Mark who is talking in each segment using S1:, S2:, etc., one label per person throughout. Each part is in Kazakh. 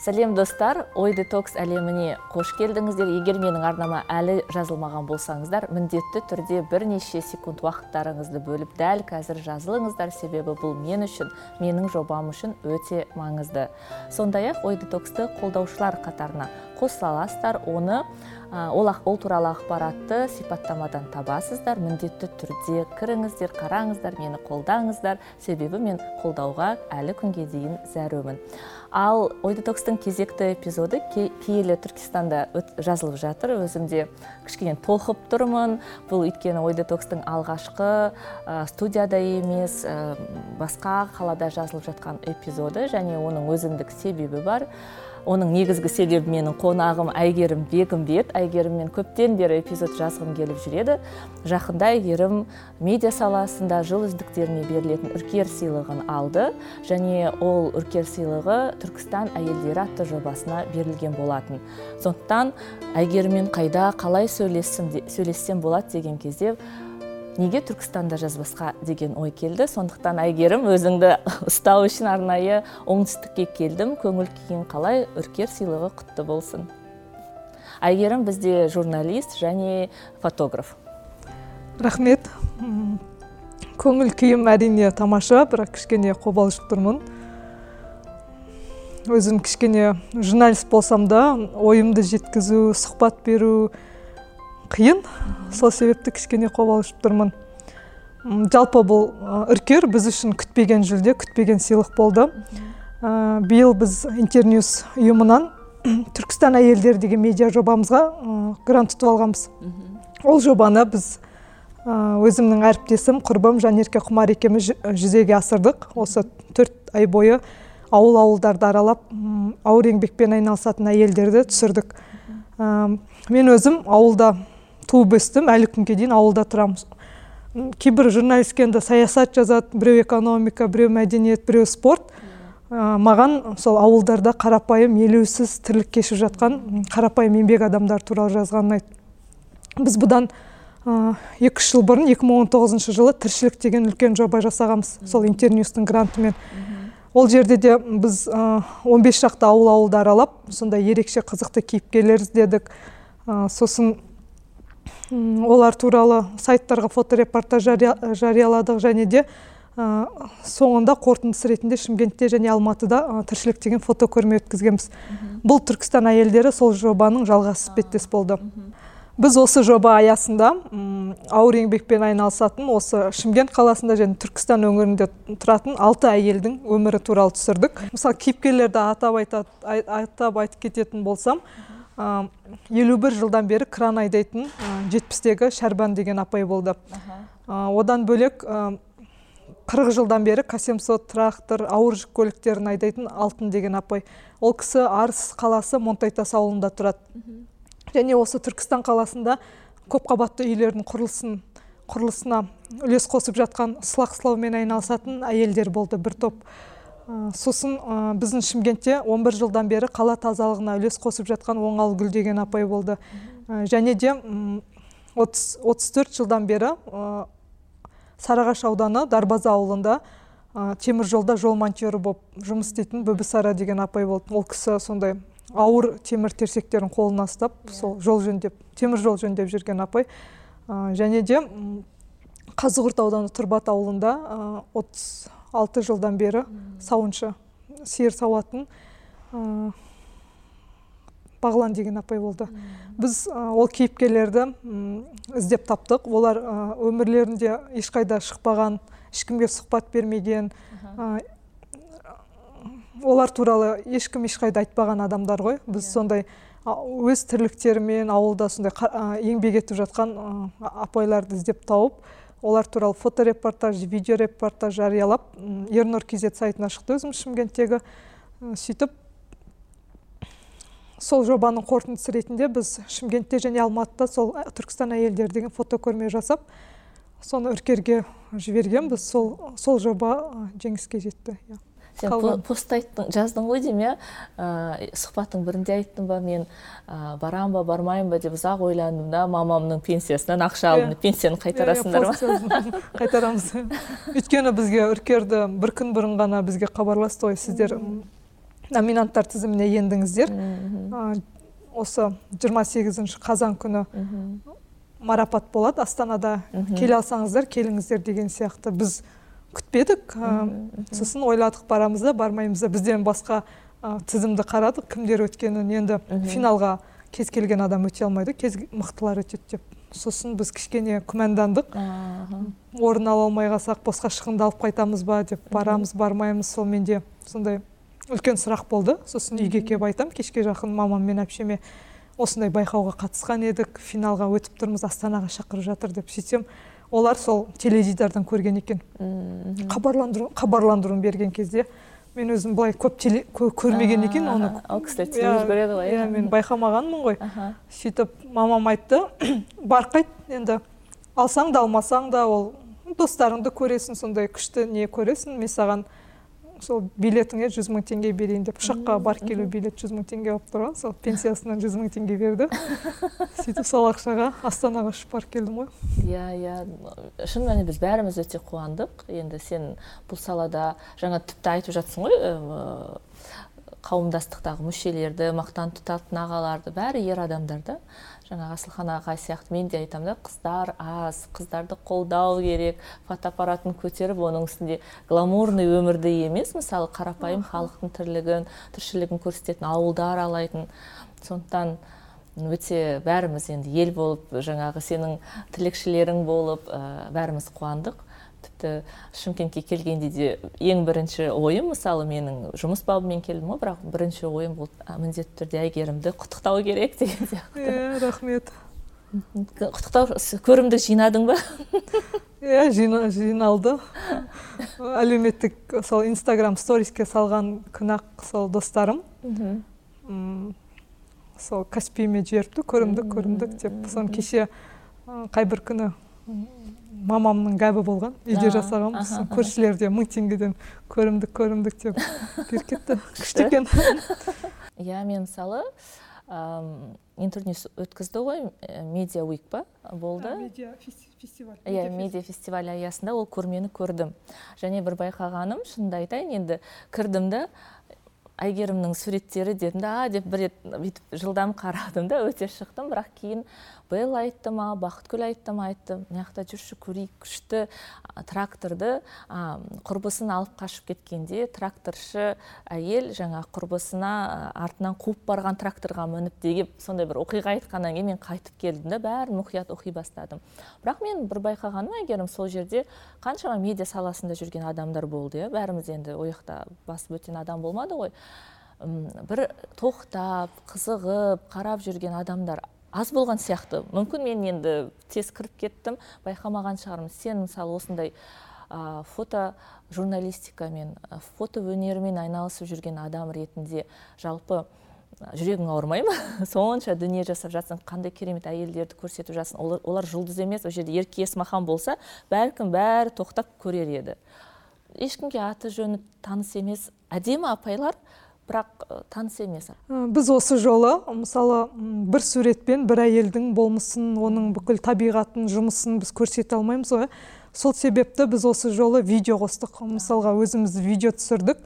S1: Сәлем достар. Ой детокс әлеміне қош келдіңіздер. Егер менің арнама әлі жазылмаған болсаңыздар міндетті түрде бірнеше секунд уақыттарыңызды бөліп дәл қазір жазылыңыздар. Себебі бұл мен үшін менің жобам үшін өте маңызды. Сондай ақ ой детоксты қолдаушылар қатарына қосыла аласыздар. Оны ол, туралы ақпаратты сипаттамадан табасыздар. Міндетті түрде кіріңіздер қараңыздар мені қолдаңыздар. Себебі мен қолдауға әлі күнге дейін зәрумін. Ал ой детокстың кезекті эпизоды киелі түркістанда жазылып жатыр. Өзім де кішкене толқып тұрмын. Бұл өйткені ой детокстың алғашқы студияда емес басқа қалада жазылып жатқан эпизоды және оның өзіндік себебі бар. Оның негізгі себебі менің қонағым әйгерім бегімбет. Әйгеріммен көптен бері эпизод жазғым келіп жүреді. Жақында әйгерім медиа саласында жыл үздіктеріне берілетін үркер сыйлығын алды. Және ол үркер сыйлығы түркістан әйелдері атты жобасына берілген болатын. Сондықтан әйгеріммен қайда қалай сөйлессем болады деген кезде неге түркістанда жазбасқа деген ой келді? Сондықтан әйгерім өзіңді ұстау үшін арнайы оңтүстікке келдім. Көңіл күйің қалай? Үркер сыйлығы құтты болсын. Әйгерім бізде журналист және фотограф.
S2: Рахмет. Көңіл күйім әрине тамаша бірақ кішкене қобалжып тұрмын. Өзім кішкене журналист болсам да ойымды жеткізу сұхбат беру қиын. Сол себепті кішкене қобалжып тұрмын. Жалпы бұл үркер біз үшін күтпеген жүлде күтпеген сыйлық болды. Ә, биыл біз интерньюс ұйымынан түркістан әйелдері деген медиа жобамызға грант ұтып алғанбыз. Ол жобаны біз өзімнің әріптесім құрбым жанерке құмар екеуміз жүзеге асырдық. Осы төрт ай бойы ауыл ауылдарды аралап ауыр еңбекпен айналысатын әйелдерді түсірдік. Мен өзім ауылда туып өстім әлі күнге дейін ауылда тұрамыз. Кейбір журналист енді саясат жазады біреу экономика біреу мәдениет біреу спорт. Ә, маған сол ауылдарда қарапайым елеусіз тірлік кешіп жатқан қарапайым еңбек адамдар туралы жазған ұнайды біз бұдан екі үш жыл бұрын 2019 жылы тіршілік деген үлкен жоба жасағанбыз сол интерньюстың грантымен. Ол жерде де біз ә, 15 шақты ауыл ауылды аралап сондай ерекше қызықты кейіпкерлер іздедік. Сосын олар туралы сайттарға фоторепортаж жарияладық және де соңында қорытындысы ретінде шымкентте және алматыда тіршілік деген фотокөрме өткізгенбіз. Бұл түркістан әйелдері сол жобаның жалғасы іспеттес болды. біз осы жоба аясында ауыр еңбекпен айналысатын осы шымкент қаласында және түркістан өңірінде тұратын алты әйелдің өмірі туралы түсірдік. Мысалы кейіпкерлерді атап айтады атап айтып кететін болсам елу бір жылдан бері кран айдайтын жетпістегі шәрбан деген апай болды. Одан бөлек қырық жылдан бері к трактор ауыр жүк көліктерін айдайтын алтын деген апай. Ол кісі арыс қаласы монтайтас ауылында тұрады. Және осы түркістан қаласында көпқабатты үйлердің құрылысын құрылысына үлес қосып жатқан сылақ сылаумен айналысатын әйелдер болды бір топ. Сосын біздің шымкентте 11 жылдан бері қала тазалығына үлес қосып жатқан оңал гүл деген апай болды. Және де 34 жылдан бері сарыағаш ауданы дарбаза ауылында темір жолда жол монтері болып жұмыс істейтін бөбісара деген апай болды. Ол кісі сондай ауыр темір терсектерін қолына ұстап иә. сол жол жөндеп темір жол жөндеп жүрген апай. Және де қазығұрт ауданы тұрбат ауылында алты жылдан бері сауыншы сиыр сауатын бағлан деген апай болды. Біз ол кейіпкерлерді іздеп таптық. Олар өмірлерінде ешқайда шықпаған ешкімге сұхбат бермеген олар туралы ешкім ешқайда айтпаған адамдар ғой. Біз иә. сондай өз тірліктерімен ауылда сондай еңбек етіп жатқан апайларды іздеп тауып олар туралы фоторепортаж видеорепортаж жариялап ернұр kz сайтына шықты өзім шымкенттегі. Сөйтіп сол жобаның қорытындысы ретінде біз шымкентте және алматыда сол түркістан әйелдері деген фотокөрме жасап соны үркерге жібергенбіз. Сол сол жоба жеңіске жетті иә.
S1: Пост айттың жаздың ғой деймін иә? Сұхбаттың бірінде айттың ба мен? Ә, барам ба бармаймын ба деп ұзақ ойландым да мамамның пенсиясынан ақша алдым yeah. пенсияны қайтарасыңдар ма?
S2: қайтарамыз. Өйткені бізге үркерді бір күн бұрын ғана бізге хабарласты ғой сіздер номинанттар тізіміне ендіңіздер. Осы 28 қазан күні марапат болады астанада. Келе алсаңыздар келіңіздер деген сияқты. Біз күтпедік сосын ойладық барамыз да бармаймыз да. Бізден басқа тізімді қарадық кімдер өткенін. Енді финалға кез келген адам өте алмайды кез мықтылар өтеді деп. Сосын біз кішкене күмәндандық. Орын ала алмай қалсақ босқа шығындалып қайтамыз ба деп барамыз бармаймыз. Сол менде сондай үлкен сұрақ болды. Сосын үйге келіп айтам кешке жақын мамам мен әпшеме осындай байқауға қатысқан едік. Финалға өтіп тұрмыз астанаға шақырып жатыр деп сөйтсем олар сол теледидардан көрген екен. Хабарландыру хабарландыруын берген кезде мен өзім былай көп теле, көрмеген екен оны.
S1: ол кісілер телевизор көреді ғой.
S2: иә мен байқамағанмын ғой. Сөйтіп мамам айтты бар қайт енді алсаң да алмасаң да ол достарыңды көресің сондай күшті не көресің мен саған сол билетіңе жүз мың теңге берейін деп ұшаққа барып келу билет жүз мың теңге болып тұрған сол пенсиясынан жүз мың теңге берді. сөйтіп сол ақшаға астанаға ұшып барып келдім ғой.
S1: Иә иә. Шын мәнінде біз бәріміз өте қуандық. Енді сен бұл салада жаңа тіпті айтып жатсың ғой қауымдастықтағы мүшелерді мақтан тұтатын ағаларды. Бәрі ер адамдар да. Жаңағы асылхан ағай сияқты. Мен де айтамын да қыздар аз қыздарды қолдау керек фотоаппаратын көтеріп оның үстінде гламурный өмірді емес мысалы қарапайым халықтың тірлігін тіршілігін көрсететін ауылдар алайтын. Сондықтан өте бәріміз енді ел болып жаңағы сенің тілекшілерің болып ә, бәріміз қуандық. Тіпті шымкентке келгенде де ең бірінші ойым мысалы менің жұмыс бабымен келдім ғой бірақ бірінші ойым бұл міндетті түрде әйгерімді құттықтау керек деген сияқты.
S2: Иә рахмет.
S1: Құттықтау көрімдік жинадың ба?
S2: Иә жиналды әлеуметтік сол инстаграм сториске салған күні ақ сол достарым. Сол каспиіме жіберіпті көрімдік көрімдік деп. Соны кеше қай бір күні мамамның гәбі болған үйде жасағанбыз. көршілер де мың теңгеден көрімдік көрімдік деп беріп кетті. Күшті. Екен.
S1: Иә мен мысалы интервью өткізді ғой медиа уик па болды?
S2: Медиа фестиваль
S1: иә медиа фестиваль аясында ол көрмені көрдім. Және бір байқағаным шынымды айтайын енді кірдім да әйгерімнің суреттері дедім да деп бір рет бүйтіп жылдам қарадым да өте шықтым. Бірақ кейін белла айтты ма бақытгүл айтты ма айтты. Мына жақта жүрші көрейік күшті тракторды құрбысын алып қашып кеткенде тракторшы әйел жаңа құрбысына артынан қуып барған тракторға мініп деген сондай бір оқиға айтқаннан кейін мен қайтып келдім да бәрін мұқият оқи бастадым. Бірақ мен бір байқағаным әйгерім сол жерде қаншама медиа саласында жүрген адамдар болды иә. Бәріміз енді ол жақта басып өткен адам болмады ғой. Бір тоқтап қызығып қарап жүрген адамдар аз болған сияқты. Мүмкін мен енді тез кіріп кеттім байқамаған шығармын. Сен мысалы осындай ә, фото журналистикамен фото өнерімен айналысып жүрген адам ретінде жалпы жүрегің ауырмай ма? Сонша дүние жасап жатсың қандай керемет әйелдерді көрсетіп жатсың. Олар, олар жұлдыз емес ол жерде ерке есмахан болса бәлкім бәрі тоқтап көрер еді. Ешкімге аты жөні таныс емес әдемі апайлар бірақ таныс емес.
S2: Біз осы жолы мысалы бір суретпен бір әйелдің болмысын оның бүкіл табиғатын жұмысын біз көрсете алмаймыз ғой. Сол себепті біз осы жолы видео қостық. Мысалға өзіміз видео түсірдік.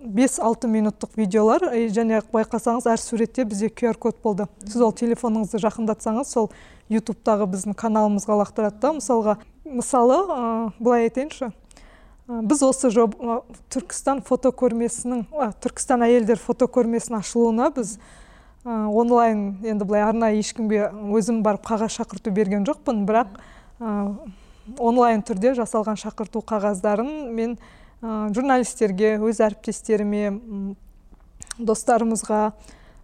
S2: Бес алты минуттық видеолар. Және байқасаңыз әр суретте бізде qr код болды. Сіз ол телефоныңызды жақындатсаңыз сол ютубтағы біздің каналымызға лақтырады да. Мысалға мысалы былай айтайыншы. Біз осы жоб, түркістан фотокөрмесінің түркістан әйелдер фотокөрмесінің ашылуына біз онлайн енді былай арнайы ешкімге өзім барып қағаз шақырту берген жоқпын. Бірақ онлайн түрде жасалған шақырту қағаздарын мен журналистерге өз әріптестеріме достарымызға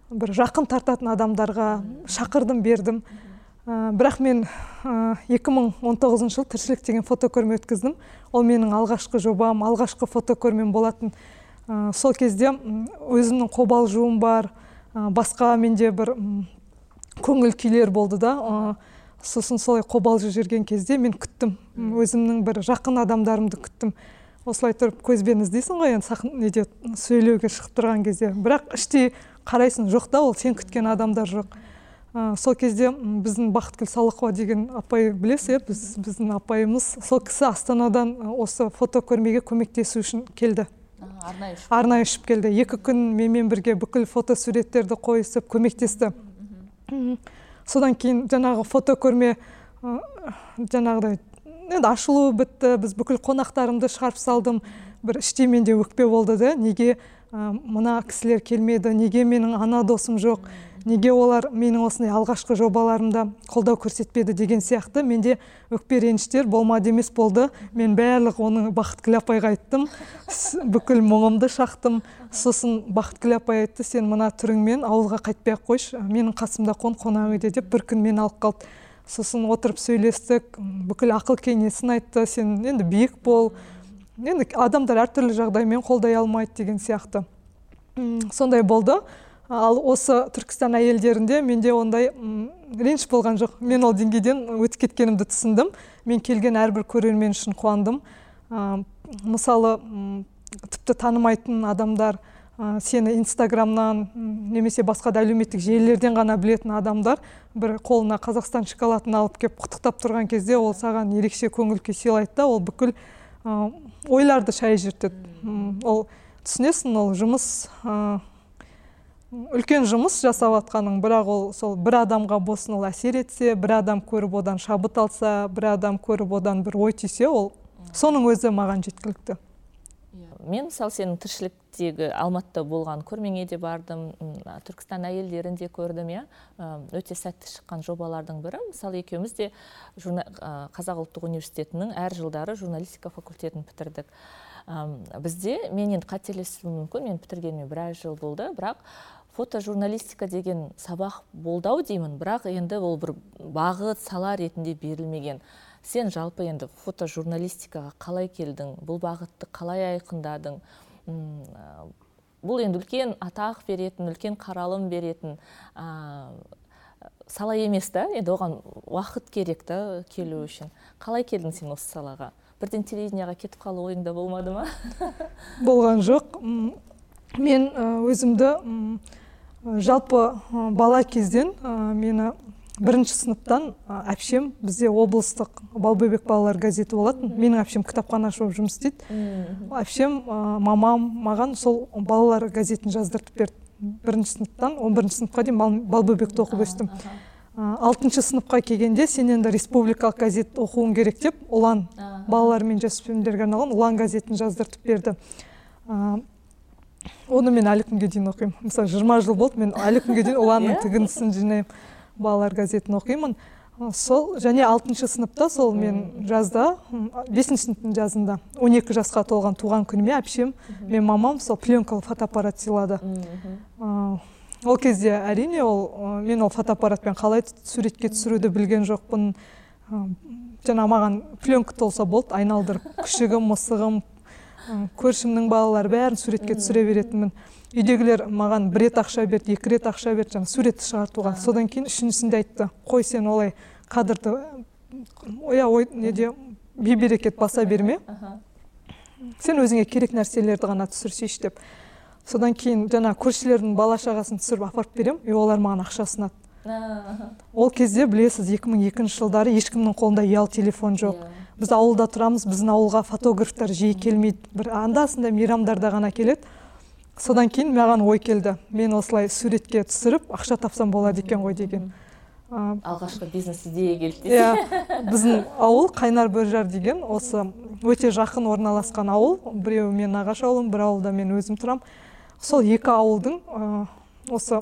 S2: бір жақын тартатын адамдарға шақырдым бердім. ә, бірақ мен ә, 2019 жыл тіршілік деген фотокөрме өткіздім. Ол менің алғашқы жобам алғашқы фотокөрмем болатын. Сол кезде өзімнің қобалжуым бар басқа менде бір көңіл күйлер болды да. Сосын солай қобалжып жүрген кезде мен күттім. Өзімнің бір жақын адамдарымды күттім. Осылай тұрып көзбен іздейсің ғой енді сахн неде сөйлеуге шығып тұрған кезде. Бірақ іштей қарайсың жоқ та ол сен күткен адамдар жоқ. Ә, сол кезде біздің бақытгүл салықова деген апай білесіз иә біз біздің апайымыз сол кісі астанадан осы фотокөрмеге көмектесу үшін келді.
S1: Арнайы
S2: арнайы ұшып келді. Екі күн менімен бірге бүкіл фотосуреттерді қойысып көмектесті. Содан кейін жаңағы фотокөрме ә, жаңағыдай енді ашылу бітті. Біз бүкіл қонақтарымды шығарып салдым. бір іштей менде өкпе болды да. Неге ә, мына кісілер келмеді? Неге менің ана досым жоқ? Неге олар менің осындай алғашқы жобаларымда қолдау көрсетпеді деген сияқты. Менде өкпе реніштер болмады емес болды. Мен барлық оны бақытгүл апайға айттым. Бүкіл мұңымды шақтым. Сосын бақытгүл апай айтты сен мына түріңмен ауылға қайтпай ақ қойшы. Менің қасымда қон қонақ үйде деп бір күн мені алып қалды. Сосын отырып сөйлестік. Бүкіл ақыл кеңесін айтты. Сен енді биік бол. Енді адамдар әртүрлі жағдаймен қолдай алмайды деген сияқты. Сондай болды. Ал осы түркістан әйелдерінде менде ондай реніш болған жоқ. Мен ол деңгейден өтіп кеткенімді түсіндім. Мен келген әрбір көрермен үшін қуандым. Ә, мысалы тіпті танымайтын адамдар ә, сені инстаграмнан немесе басқа да әлеуметтік желілерден ғана білетін адамдар бір қолына қазақстан шоколадын алып келіп құттықтап тұрған кезде ол саған ерекше көңіл күй сыйлайды да ол бүкіл ә, ойларды шайып ол түсінесің ол жұмыс үлкен жұмыс жасап жатқаның бірақ ол сол бір адамға болсын ол әсер етсе бір адам көріп одан шабыт алса бір адам көріп одан бір ой түйсе ол соның өзі маған жеткілікті.
S1: Мен мысалы сенің тіршіліктегі алматыда болған көрмеңе де бардым түркістан әйелдерін де көрдім иә. Өте сәтті шыққан жобалардың бірі. Мысалы екеуміз де қазақ ұлттық университетінің әр жылдары журналистика факультетін бітірдік. Бізде мен енді қателесуім мүмкін мен бітіргеніме біраз жыл болды бірақ фотожурналистика деген сабақ болды ау деймін бірақ енді ол бір бағыт сала ретінде берілмеген. Сен жалпы енді фотожурналистикаға қалай келдің бұл бағытты қалай айқындадың? Бұл енді үлкен атақ беретін үлкен қаралым беретін ә, сала емес та енді оған уақыт керек та келу үшін. Қалай келдің сен осы салаға? Бірден телевидениеға кетіп қалу ойыңда болмады ма?
S2: Болған жоқ. Мен өзімді жалпы бала кезден мені бірінші сыныптан әпшем бізде облыстық балбөбек балалар газеті болатын. Менің әпшем кітапханашы болып жұмыс істейді. Әпшем мамам маған сол балалар газетін жаздыртып берді. Бірінші сыныптан он бірінші сыныпқа дейін балбөбекті оқып өстім. Алтыншы сыныпқа келгенде сен енді республикалық газет оқуың керек деп ұлан балалар мен жасөспірімдерге арналған ұлан газетін жаздыртып берді. Оны мен әлі күнге дейін оқимын. Мысалы жиырма жыл болды мен әлі күнге дейін ұланның иә? тігіндісін жинаймын балалар газетін оқимын. Сол және алтыншы сыныпта сол мен жазда бесінші сыныптың жазында 12 жасқа толған туған күніме әпшем мен мамам сол пленкалы фотоаппарат сыйлады. Ол кезде әрине ол мен ол фотоаппаратпен қалай суретке түсіруді білген жоқпын. Жаңа маған пленка толса болды айналдырып күшігім мысығым көршімнің балалары бәрін суретке түсіре беретінмін. Үйдегілер маған бір рет ақша берді екі рет ақша берді жаңағы суретті шығартуға. Содан кейін үшіншісінде айтты. Қой сен олай кадрды иә ой неде бейберекет баса берме. сен өзіңе керек нәрселерді ғана түсірсейші деп содан кейін жаңа көршілердің бала шағасын түсіріп апарып беремін. И олар маған ақша ұсынады. Ол кезде білесіз 2002 жылдары ешкімнің қолында ұялы телефон жоқ. Yeah. Біз ауылда тұрамыз біздің ауылға фотографтар жиі келмейді. Бір анда санда мейрамдарда ғана келеді. Содан кейін маған ой келді. Мен осылай суретке түсіріп ақша тапсам болады екен ғой деген.
S1: Алғашқы бизнес идея келді иә
S2: біздің ауыл қайнар бөржар деген осы өте жақын орналасқан ауыл. Біреуі мен нағашы ауылым бір ауылда мен өзім тұрам. сол екі ауылдың осы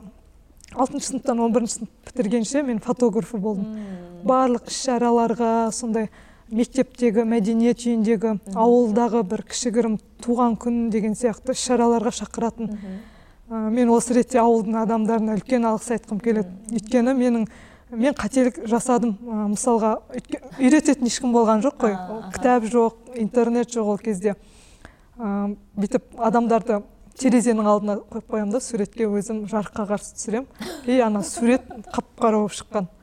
S2: алтыншы сыныптан он бірінші сынып бітіргенше мен фотографы болдым. Барлық іс шараларға сондай мектептегі мәдениет үйіндегі ауылдағы бір кішігірім туған күн деген сияқты іс шараларға шақыратын мен осы ретте ауылдың адамдарына үлкен алғыс айтқым келеді. Өйткені менің мен қателік жасадым. Ә, мысалға үйрететін ешкім болған жоқ қой. Кітап жоқ интернет жоқ ол кезде. Ә, бүйтіп адамдарды терезенің алдына қойып қоямын да суретке өзім жарыққа қарсы түсіремін. И ана сурет қап қара болып шыққан. Ә,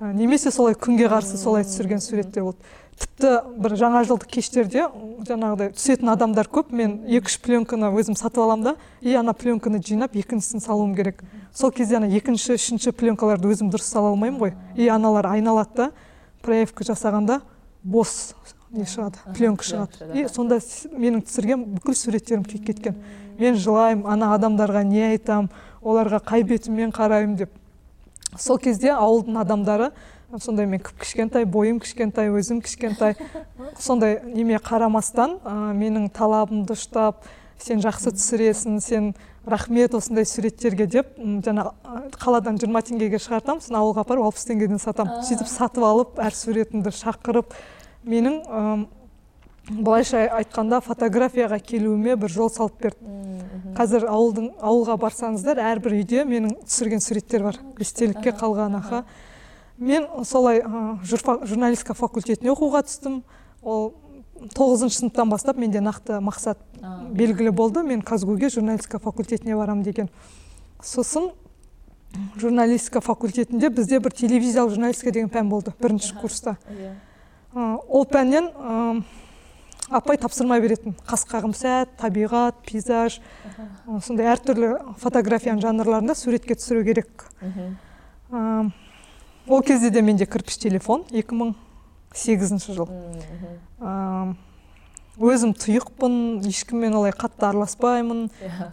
S2: немесе солай күнге қарсы солай түсірген суреттер болды. Тіпті бір жаңа жылдық кештерде жаңағыдай түсетін адамдар көп. Мен екі үш пленканы өзім сатып аламын да и ана пленканы жинап екіншісін салуым керек. Сол кезде ана екінші үшінші пленкаларды өзім дұрыс сала алмаймын ғой. И аналар айналады да проявка жасағанда бос не шығады пленка шығады. и сонда менің түсірген бүкіл суреттерім күйіп кеткен. Мен жылаймын ана адамдарға не айтам оларға қай бетіммен қараймын деп. Сол кезде ауылдың адамдары сондай мен кіп кішкентай бойым кішкентай өзім кішкентай сондай неме қарамастан ә, менің талабымды ұштап сен жақсы түсіресің сен рахмет осындай суреттерге деп жаңа қаладан жиырма теңгеге шығартамын сосын ауылға апарып алпыс теңгеден сатамын. Сөйтіп сатып алып әр суретімді шақырып менің былайша айтқанда фотографияға келуіме бір жол салып берді. Қазір ауылдың ауылға барсаңыздар әрбір үйде менің түсірген суреттер бар. Естелікке қалған аха. Мен солай журналистика факультетіне оқуға түстім. Ол тоғызыншы сыныптан бастап менде нақты мақсат белгілі болды. Мен казгуге журналистика факультетіне барам деген. Сосын журналистика факультетінде бізде бір телевизиялық журналистика деген пән болды бірінші курста. Ол пәннен апай тапсырма беретін. Қас қағым сәт табиғат пейзаж сондай әртүрлі фотографияның жанрларында суретке түсіру керек. Ол кезде де менде кірпіш телефон 2008 жыл. Өзім тұйықпын ешкіммен олай қатты араласпаймын.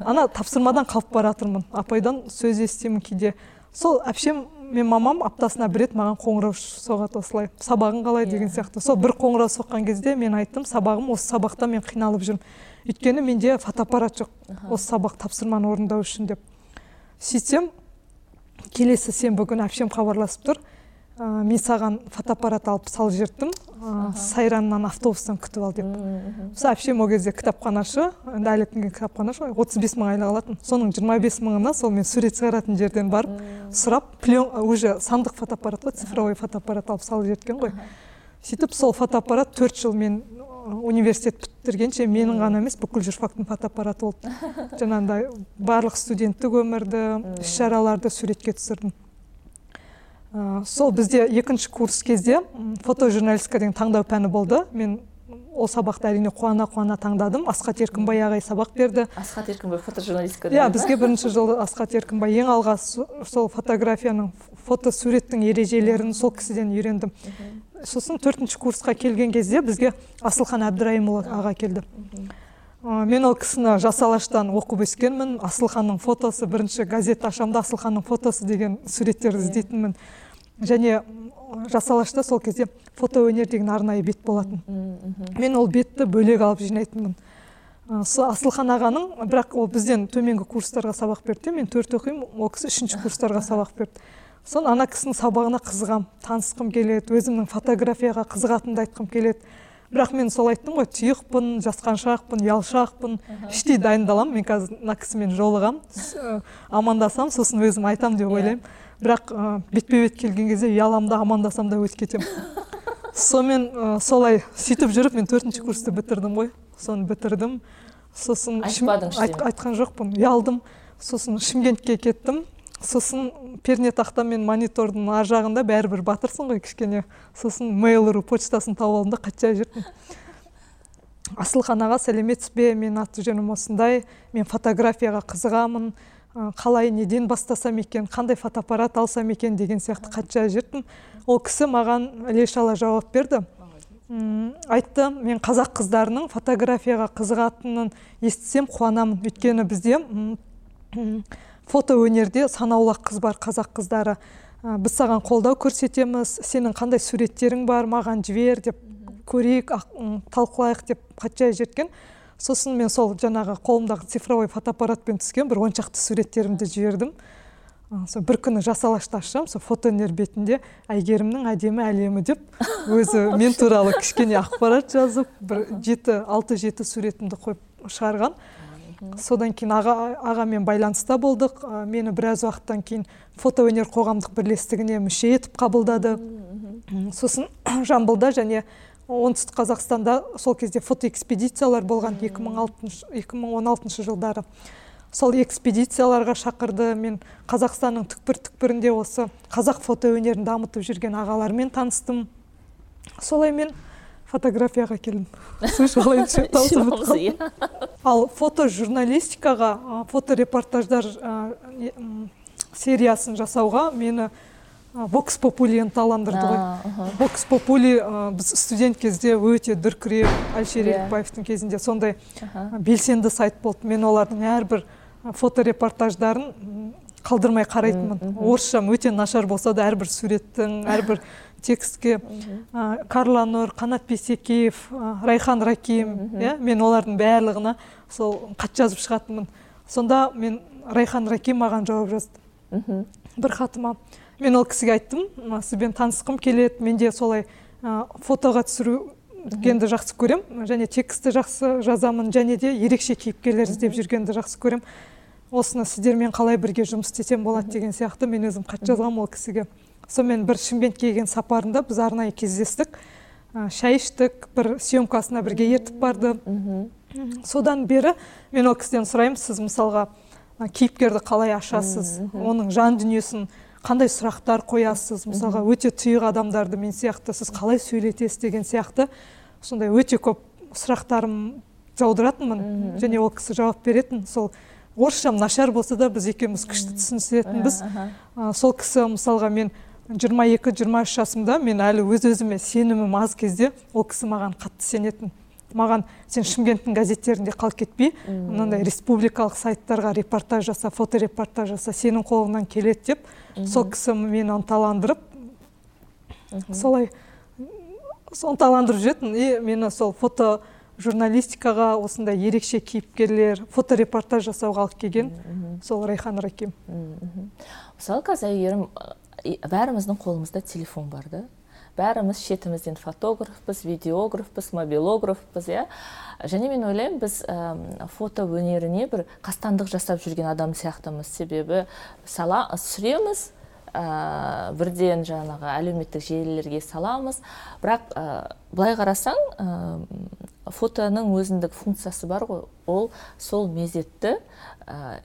S2: Ана тапсырмадан қалып бара апайдан сөз естимін кейде. Сол әпшем мен мамам аптасына бір рет маған қоңырау соғады осылай. Сабағың қалай? деген сияқты. Сол бір қоңырау соққан кезде мен айттым сабағым осы сабақта мен қиналып жүрмін. Өйткені менде фотоаппарат жоқ. Осы сабақ тапсырманы орындау үшін деп. Сөйтсем келесі сенбі күні әпшем хабарласып тұр. Ә, мен саған фотоаппарат алып салып жіберттім. Ә, сайраннан автобустан күтіп ал деп. Сол әпшем ол кезде кітапханашы енді әлі күнге кітапханашы отыз бес мың айлық алатын. Соның жиырма бес мыңына сол мен сурет шығаратын жерден барып сұрап плен уже сандық фотоаппарат қой цифровой фотоаппарат алып салып жіберген ғой. Сөйтіп сол фотоаппарат төрт жыл мен университет бітіргенше менің ғана емес бүкіл журфактың фотоаппараты болды. Жаңағыдай барлық студенттік өмірді іс шараларды суретке түсірдім. Сол бізде екінші курс кезде фотожурналистика деген таңдау пәні болды. Мен ол сабақты әрине қуана қуана таңдадым. Асхат еркінбай ағай сабақ берді.
S1: Асхат еркінбай фотожурналистика
S2: иә бізге бірінші жылы асхат еркінбай ең алғаш сол фотографияның фотосуреттің ережелерін сол кісіден үйрендім. Сосын төртінші курсқа келген кезде бізге асылхан әбдірайымұлы аға келді. Мен ол кісіні жас алаштан оқып өскенмін. Асылханның фотосы бірінші газет ашамын да асылханның фотосы деген суреттерді іздейтінмін. Және жас алашта сол кезде фотоөнер деген арнайы бет болатын. Мен ол бетті бөлек алып жинайтынмын. Сол асылхан ағаның бірақ ол бізден төменгі курстарға сабақ берді мен төрт оқимын ол кісі үшінші курстарға сабақ берді. Соны ана кісінің сабағына қызығамын танысқым келеді өзімнің фотографияға қызығатынымды айтқым келеді. Бірақ мен сол айттым ғой тұйықпын жасқаншақпын ұялшақпын іштей дайындаламын мен қазір мына кісімен жолығамын амандасамын сосын өзім айтамын деп ойлаймын. Бірақ бетпе бет келген кезде ұяламын да амандасам да өтіп кетемін сонымен ә, солай сөйтіп жүріп мен төртінші курсты бітірдім ғой. Соны бітірдім. Сосын
S1: айтпадың
S2: айт, айтқан жоқпын ұялдым. Сосын шымкентке кеттім. Сосын пернетақта мен монитордың ар жағында бәрібір батырсың ғой кішкене. Сосын mail.ru почтасын тауып алдым да қатжай жүрдім асылхан аға сәлеметсіз бе? Менің аты жөнім осындай. Мен фотографияға қызығамын. Қалай неден бастасам екен қандай фотоаппарат алсам екен деген сияқты хат жазып жүрдім ол кісі маған іле шала жауап берді. Айтты мен қазақ қыздарының фотографияға қызығатынын естісем қуанамын. Өйткені бізде фото өнерде санаулы қыз бар қазақ қыздары. Біз саған қолдау көрсетеміз сенің қандай суреттерің бар маған жібер деп көрейік талқылайық деп хат жазып жіберген сосын мен сол жаңағы қолымдағы цифровой фотоаппаратпен түскен бір он шақты суреттерімді жібердім. Сол бір күні жас алашты ашсам сол фотоөнер бетінде әйгерімнің әдемі әлемі деп өзі мен туралы кішкене ақпарат жазып бір жеті алты жеті суретімді қойып шығарған. Содан кейін аға ағамен байланыста болдық. Мені біраз уақыттан кейін фотоөнер қоғамдық бірлестігіне мүше етіп қабылдады. Сосын жамбылда және оңтүстік қазақстанда сол кезде фотоэкспедициялар болған 2016 жылдары. Сол экспедицияларға шақырды. Мен қазақстанның түкпір түкпірінде осы қазақ фото өнерін дамытып жүрген ағалармен таныстым. Солай мен фотографияға келдім.
S1: Иә.
S2: ал фотожурналистикаға фоторепортаждар сериясын жасауға мені вокс попули ынталандырды ғой. вокс попули біз студент кезде өте дүркіреп әлішер иә. ерікбаевтың кезінде сондай белсенді сайт болды. Мен олардың әрбір фоторепортаждарын қалдырмай қарайтынмын. Орысшам өте нашар болса да әрбір суреттің әрбір текстке. Карла нұр қанат бейсекеев райхан раким иә мен олардың барлығына сол хат жазып шығатынмын. Сонда мен райхан раким маған жауап жазды. Бір хатыма. Мен ол кісіге айттым. Сізбен танысқым келеді. Менде солай фотоға түсіргенді жақсы көрем және текстті жақсы жазамын. Және де ерекше кейіпкерлер іздеп жүргенді жақсы көрем осыны сіздермен қалай бірге жұмыс істесем болады деген сияқты мен өзім хат жазғанмын ол кісіге. Сонымен бір шымкентке келген сапарында біз арнайы кездестік. Шай іштік бір съемкасына бірге ертіп барды содан бері мен ол кісіден сұраймын сіз мысалға кейіпкерді қалай ашасыз оның жан дүниесін қандай сұрақтар қоясыз? Мысалға өте тұйық адамдарды мен сияқты сіз қалай сөйлетесіз деген сияқты сондай өте көп сұрақтарым жаудыратынмын. Және ол кісі жауап беретін. Сол орысшам нашар болса да біз екеуміз күшті түсінісетінбіз. Сол кісі мысалға мен 22-23 жасымда мен әлі өз өзіме сенімім аз кезде ол кісі маған қатты сенетін. Маған сен шымкенттің газеттерінде қалып кетпей мынандай республикалық сайттарға репортаж жаса фоторепортаж жаса сенің қолыңнан келеді деп сол кісі мені ынталандырып солай ынталандырып жүретін. И мені сол фото журналистикаға осындай ерекше кейіпкерлер фоторепортаж жасауға алып келген сол райхан раким.
S1: Мысалы қазір әйгерім бәріміздің қолымызда телефон бар да? Бәріміз шетімізден фотографпыз видеографпыз мобилографпыз иә? Және мен ойлаймын біз ә, фото өнеріне бір қастандық жасап жүрген адам сияқтымыз. Себебі сала түсіреміз ә, бірден жаңағы әлеуметтік желілерге саламыз. Бірақ ә, былай қарасаң ә, фотоның өзіндік функциясы бар ғой. Ол сол мезетті ә,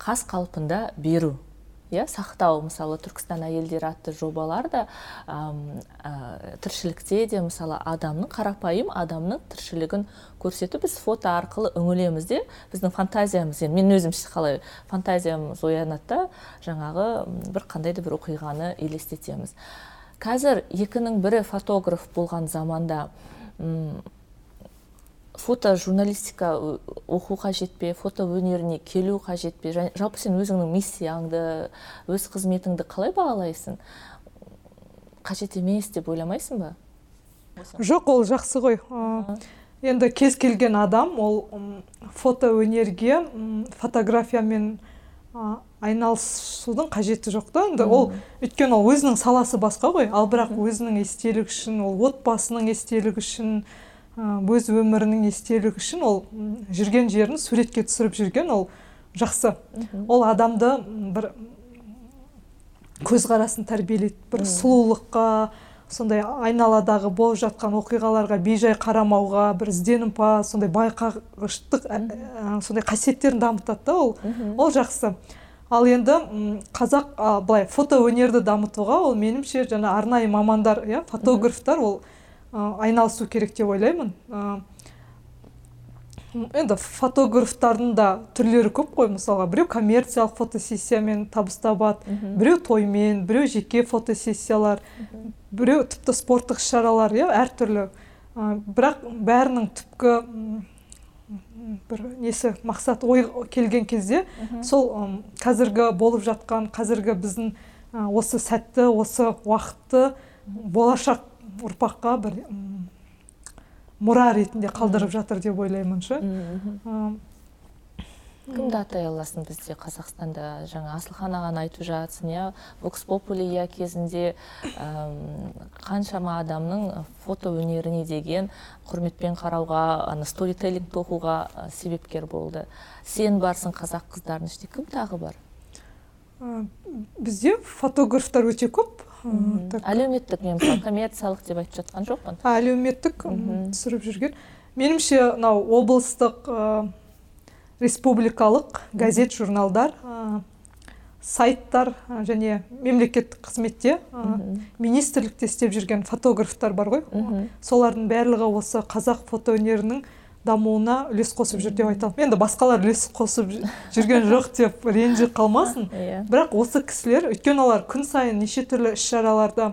S1: қас қалпында беру. Иә сақтау. Мысалы түркістан әйелдері атты жобалар да ә, тіршілікте де мысалы адамның қарапайым адамның тіршілігін көрсету біз фото арқылы үңілеміз де біздің фантазиямыз енді мен өзім қалай фантазиямыз оянады да жаңағы бір қандай да бір оқиғаны елестетеміз. Қазір екінің бірі фотограф болған заманда фото журналистика оқу қажет пе фото өнеріне келу қажет пе жалпы сен өзіңнің миссияңды өз қызметіңді қалай бағалайсың? Қажет емес деп ойламайсың ба?
S2: Жоқ ол жақсы ғой. Енді кез келген адам ол фото өнерге фотографиямен айналысудың қажеті жоқ та. Енді ол өйткені ол өзінің саласы басқа ғой. Ал бірақ өзінің естелік үшін ол отбасының естелігі үшін өз өмірінің естелігі үшін ол жүрген жерін суретке түсіріп жүрген ол жақсы. Ол адамды бір көзқарасын тәрбиелейді бір сұлулыққа сондай айналадағы болып жатқан оқиғаларға бейжай қарамауға бір ізденімпаз сондай байқағыштық сондай қасиеттерін дамытады да ол. Ол жақсы. Ал енді қазақ былай фото өнерді дамытуға ол меніңше жаңа арнайы мамандар иә фотографтар ол айналысу керек деп ойлаймын. Енді фотографтардың да түрлері көп қой. Мысалға біреу коммерциялық фотосессиямен табыс табады біреу тоймен біреу жеке фотосессиялар біреу тіпті спорттық іс шаралар иә әртүрлі. Бірақ бәрінің түпкі бір несі мақсат ой келген кезде сол қазіргі болып жатқан қазіргі біздің осы сәтті осы уақытты болашақ ұрпаққа бір мұра ретінде қалдырып жатыр деп ойлаймын шы
S1: кімді атай аласың бізде? Қазақстанда жаңа асылхан ағаны айтып жатсың иә? Вокс популия кезінде қаншама адамның фото өнеріне деген құрметпен қарауға ана сторителлингті оқуға себепкер болды. Сен барсың қазақ қыздарының ішінде кім тағы бар?
S2: Бізде фотографтар өте көп.
S1: Әлеуметтік мен мысалы коммерциялық деп айтып жатқан жоқпын.
S2: Әлеуметтік түсіріп жүрген. Меніңше мынау облыстық республикалық газет журналдар сайттар және мемлекеттік қызметте министрлікте істеп жүрген фотографтар бар ғой. Солардың барлығы осы қазақ фото өнерінің дамуына үлес қосып жүр деп айта аламын енді басқалар үлес қосып жүрген жоқ деп ренжіп қалмасын. Иә. Бірақ осы кісілер өйткені олар күн сайын неше түрлі іс шараларда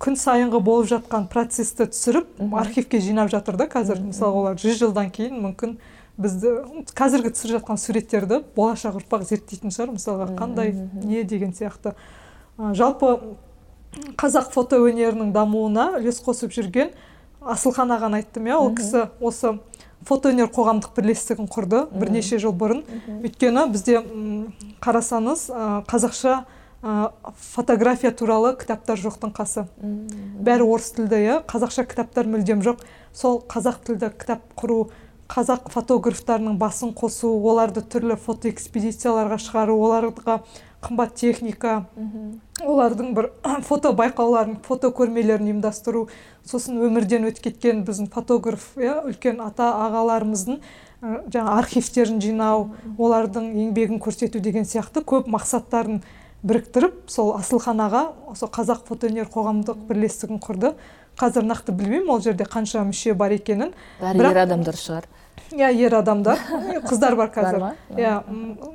S2: күн сайынғы болып жатқан процесті түсіріп архивке жинап жатыр да қазір. Мысалы олар жүз жылдан кейін мүмкін бізді қазіргі түсіріп жатқан суреттерді болашақ ұрпақ зерттейтін шығар. Мысалға қандай не деген сияқты. Жалпы қазақ фото өнерінің дамуына үлес қосып жүрген асылхан ағаны айттым иә ол кісі осы фотоөнер қоғамдық бірлестігін құрды бірнеше жыл бұрын. Өйткені бізде қарасаңыз қазақша фотография туралы кітаптар жоқтың қасы. Бәрі орыс тілді иә қазақша кітаптар мүлдем жоқ. Сол қазақ тілді кітап құру қазақ фотографтарының басын қосу оларды түрлі фотоэкспедицияларға шығару оларға қымбат техника. Олардың бір фото байқауларын фото көрмелерін ұйымдастыру сосын өмірден өтіп кеткен біздің фотограф иә үлкен ата ағаларымыздың жаңа архивтерін жинау олардың еңбегін көрсету деген сияқты көп мақсаттарын біріктіріп сол асылхан аға осы қазақ фотоөнер қоғамдық бірлестігін құрды. Қазір нақты білмеймін ол жерде қанша мүше бар екенін.
S1: Бәрі ер адамдар шығар.
S2: иә ер адамдар. Қыздар бар қазір. Иә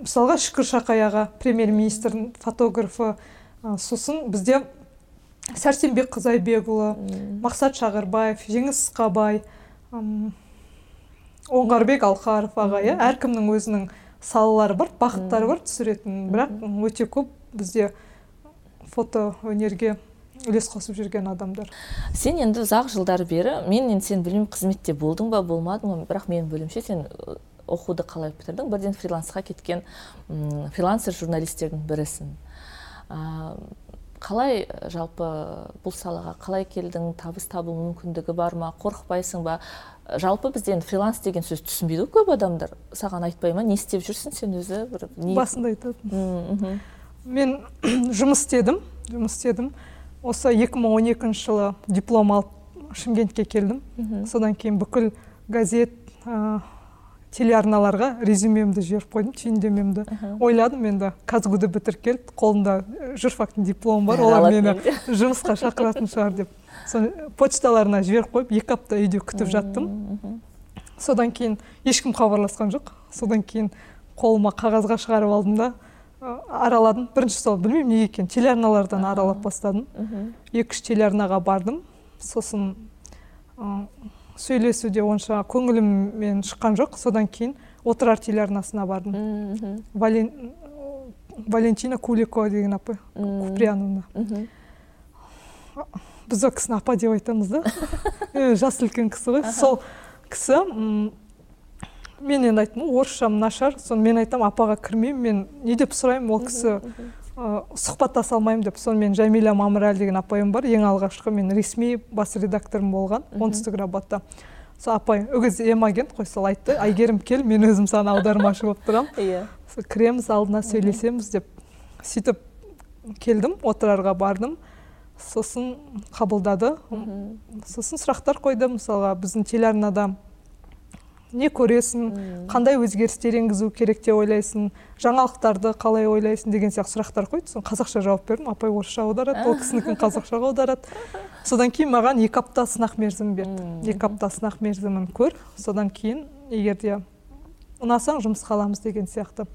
S2: мысалға шүкір шақай аға премьер министрдің фотографы сосын бізде сәрсенбек қызайбекұлы мақсат шағырбаев жеңіс ысқабай оңғарбек алқаров аға иә? Әркімнің өзінің салалары бар бағыттары бар түсіретін. Бірақ өте көп бізде фото өнерге үлес қосып жүрген адамдар.
S1: Сен енді ұзақ жылдар бері мен енді сен білмеймін қызметте болдың ба болмадың ба? Бірақ менің білуімше сен оқуды қалай бітірдің? Бірден фрилансқа кеткен фрилансер журналистердің бірісің. Қалай жалпы бұл салаға қалай келдің табыс табу мүмкіндігі бар ма қорықпайсың ба? Жалпы бізде енді фриланс деген сөз түсінбейді ғой көп адамдар. Саған айтпай ма не істеп жүрсің сен өзі? Бір
S2: басында айтатын. Мен жұмыс істедім жұмыс істедім. Осы 2012 жылы диплом алып шымкентке келдім. Содан кейін бүкіл газет ә, телеарналарға резюмемді жіберіп қойдым түйіндемемді. Ойладым енді казгуді бітіріп келді қолында журфактың дипломы бар олар мені жұмысқа шақыратын шығар деп. Соны почталарына жіберіп қойып екі апта үйде күтіп жаттым. содан кейін ешкім хабарласқан жоқ. Содан кейін қолыма қағазға шығарып алдым да араладым. Бірінші сол білмеймін неге екенін. Телеарналардан аралап бастадым. Екі үш телеарнаға бардым. Сосын сөйлесуде онша көңіліммен шыққан жоқ. Содан кейін отырар телеарнасына бардым. Валентина куликова деген апай куприяновна. Біз ол кісіні апа деп айтамыз да. Жасы үлкен кісі ғой. Сол кісі мен енді айттым орысшам нашар соны мен айтамын апаға кірмеймін мен не деп сұраймын? Ол кісі сұхбаттаса алмаймын деп сонымен жәмила мамырәлі деген апайым бар. Ең алғашқы мен ресми бас редакторым болған оңтүстік рабатта сол апай ол кезде эмагент қой сол айтты. Әйгерім кел мен өзім саған аудармашы болып тұрамын. Иә. Кіреміз алдына сөйлесеміз деп сөйтіп келдім отырарға бардым. Сосын қабылдады. Сосын сұрақтар қойды. Мысалға біздің телеарнада не көресің қандай өзгерістер енгізу керек деп ойлайсың жаңалықтарды қалай ойлайсың деген сияқты сұрақтар қойды соны қазақша жауап бердім апай орысша аударады ол кісінікін қазақшаға аударады. Содан кейін маған екі апта сынақ мерзімі берді. Екі апта сынақ мерзімін көр содан кейін егер де ұнасаң жұмысқа аламыз деген сияқты.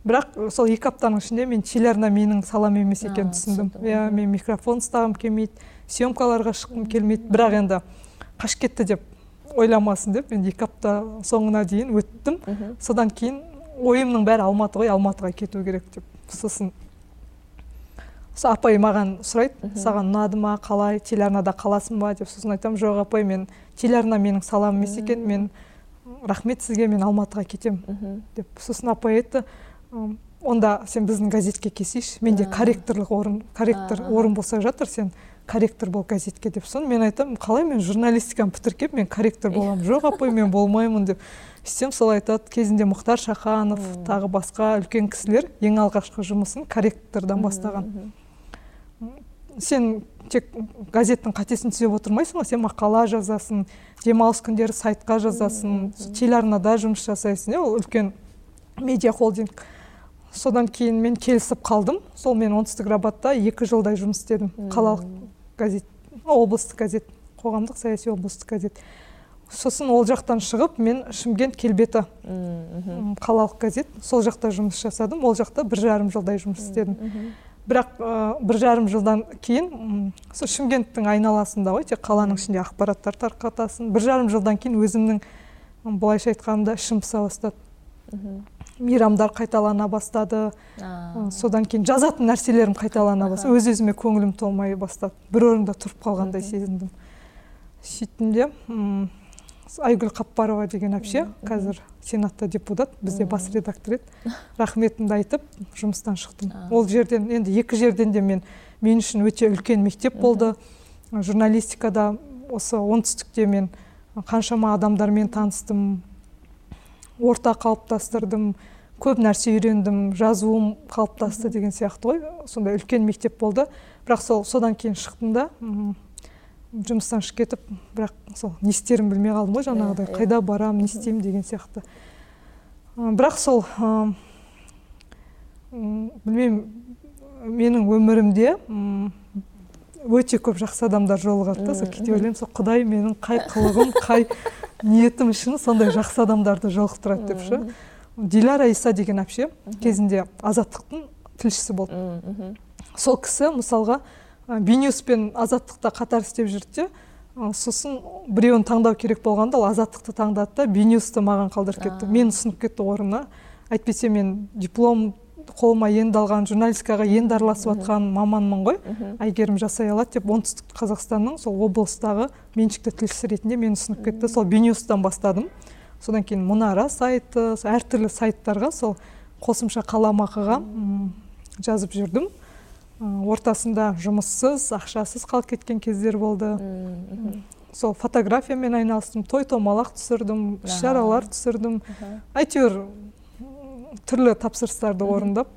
S2: Бірақ сол екі аптаның ішінде мен телеарна менің салам емес екенін түсіндім. иә мен микрофон ұстағым келмейді съемкаларға шыққым келмейді. Бірақ енді қашып кетті деп ойламасын деп мен екі апта соңына дейін өттім. Содан кейін ойымның бәрі алматы ғой алматыға кету керек деп сосын. Сол апай маған сұрайды саған ұнады ма қалай телеарнада қаласың ба деп сосын айтамын. Жоқ апай мен телеарна менің салам емес екен мен рахмет сізге мен алматыға кетемін деп сосын апай айтты. Онда сен біздің газетке келсейші менде корректорлық орын корректор орын болса жатыр сен. Корректор бол газетке деп соны мен айтамын қалай мен журналистиканы бітіріп мен корректор боламын? Жоқ апай мен болмаймын деп. Сөйтсем сол айтады. Кезінде мұхтар шаханов тағы басқа үлкен кісілер ең алғашқы жұмысын корректордан бастаған. сен тек газеттің қатесін түзеп отырмайсың ғой сен мақала жазасың демалыс күндері сайтқа жазасың телеарнада жұмыс жасайсың. Иә ол үлкен медиа холдинг. Содан кейін мен келісіп қалдым. Сол мен оңтүстік рабатта екі жылдай жұмыс істедім қалалық газет облыстық газет қоғамдық саяси облыстық газет. Сосын ол жақтан шығып мен шымкент келбеті қалалық газет. Сол жақта жұмыс жасадым ол жақта бір жарым жылдай жұмыс істедім. бірақ бір жарым жылдан кейін сол шымкенттің айналасында ғой тек қаланың ішінде ақпараттар тарқатасың. Бір жарым жылдан кейін өзімнің былайша айтқанда ішім пыса бастады. Мейрамдар қайталана бастады. Содан кейін жазатын нәрселерім қайталана бастады. Өз өзіме көңілім толмай бастады. Бір орында тұрып қалғандай сезіндім. Сөйттім де айгүл қаппарова деген әпше қазір сенатта депутат бізде бас редактор еді. Рахметімді айтып жұмыстан шықтым. Ол жерден енді екі жерден де мен мен үшін өте үлкен мектеп болды. Журналистикада осы оңтүстікте мен қаншама адамдармен таныстым. Орта қалыптастырдым көп нәрсе үйрендім жазуым қалыптасты деген сияқты ғой. Сондай үлкен мектеп болды. Бірақ сол содан кейін шықтым да. Жұмыстан шығып кетіп бірақ сол не істерімді білмей қалдым ғой жаңағыдай. Иә, иә. қайда барамын не істеймін деген сияқты. Бірақ сол білмеймін менің өмірімде өте көп жақсы адамдар жолығады да. Сол кейде ойлаймын сол құдай менің қай қылығым қай ниетім үшін сондай жақсы адамдарды жолықтырады деп ше. Диляра иса деген әпше кезінде азаттықтың тілшісі болды. Сол кісі мысалға бейнюс пен азаттықта қатар істеп жүрді де сосын біреуін таңдау керек болғанда ол азаттықты таңдады да бейнюсты маған қалдырып кетті. Мен ұсынып кетті орнына. Әйтпесе мен диплом қолыма енді алған журналистикаға енді араласып жатқан маманмын ғой. Әйгерім жасай алады деп оңтүстік қазақстанның сол облыстағы меншікті тілшісі ретінде мені ұсынып кетті. Сол бейнюстан бастадым. Содан кейін мұнара сайты әртүрлі сайттарға сол қосымша қаламақыға жазып жүрдім. Ортасында жұмыссыз ақшасыз қалып кеткен кездер болды. Сол фотографиямен айналыстым той томалақ түсірдім іс шаралар түсірдім. Әйтеуір түрлі тапсырыстарды орындап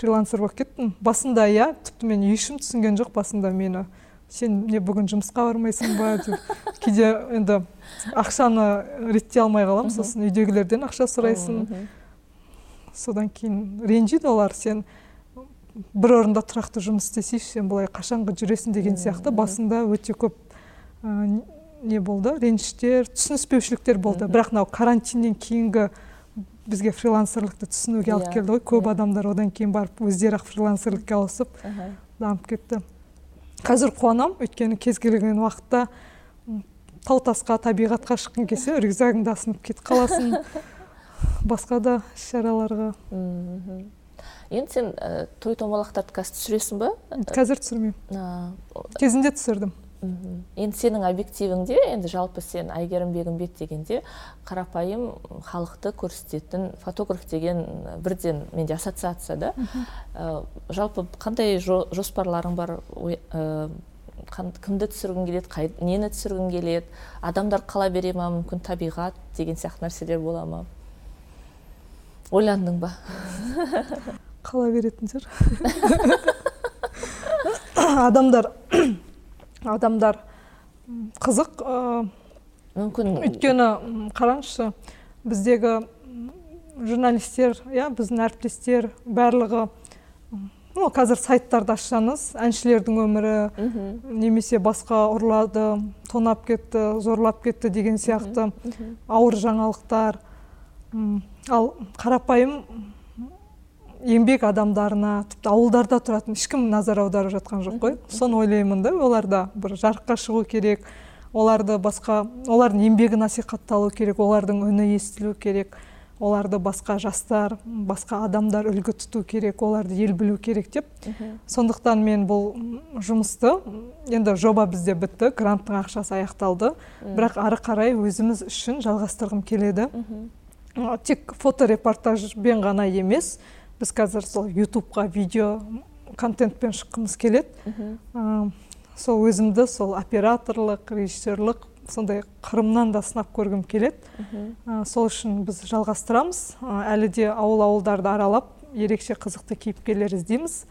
S2: фрилансер болып кеттім. Басында иә тіпті мен ішім түсінген жоқ басында мені. Сен не бүгін жұмысқа бармайсың ба? деп. Кейде енді ақшаны реттей алмай қаламын сосын үйдегілерден ақша сұрайсың. Содан кейін ренжиді олар. Сен бір орында тұрақты жұмыс істесейші сен былай қашанғы жүресің деген сияқты. басында өте көп не болды? Реніштер түсініспеушіліктер болды. Бірақ мынау карантиннен кейінгі бізге фрилансерлікті түсінуге алып иә, келді ғой. Көп иә. адамдар одан кейін барып өздері ақ фрилансерлікке ауысып дамып кетті. Қазір қуанамын. Өйткені кез келген уақытта тау тасқа табиғатқа шыққың келсе рюкзагыңды асынып кетіп қаласың. Басқа да іс шараларға
S1: енді сен той томалақтарды қазір түсіресің ба?
S2: Қазір түсірмеймін. Кезінде түсірдім.
S1: Енді сенің объективіңде енді жалпы сен әйгерім бегімбет дегенде қарапайым халықты көрсететін фотограф деген бірден менде ассоциация да. Ә, жалпы қандай жоспарларың бар? Ә, кімді түсіргің келеді қай, нені түсіргің келеді? Адамдар қала бере ма? Мүмкін табиғат деген сияқты нәрселер бола ма? Ойландың ба?
S2: Қала беретін шығар. Адамдар адамдар қызық
S1: мүмкін
S2: өйткені қараңызшы біздегі журналистер иә біздің әріптестер барлығы ну қазір сайттарды ашсаңыз әншілердің өмірі немесе басқа ұрлады тонап кетті зорлап кетті деген сияқты ауыр жаңалықтар. Ал қарапайым еңбек адамдарына тіпті ауылдарда тұратын ешкім назар аударып жатқан жоқ қой. Соны ойлаймын да оларда бір жарыққа шығу керек оларды басқа олардың еңбегі насихатталу керек олардың үні естілу керек оларды басқа жастар басқа адамдар үлгі тұту керек оларды ел білу керек деп. Сондықтан мен бұл жұмысты енді жоба бізде бітті гранттың ақшасы аяқталды. Бірақ ары қарай өзіміз үшін жалғастырғым келеді. Тек фоторепортажбен ғана емес біз қазір сол ютубқа видео контентпен шыққымыз келеді. Сол өзімді сол операторлық режиссерлық сондай қырымнан да сынап көргім келеді. Сол үшін біз жалғастырамыз. Әлі де ауыл ауылдарды аралап ерекше қызықты кейіпкерлер іздейміз.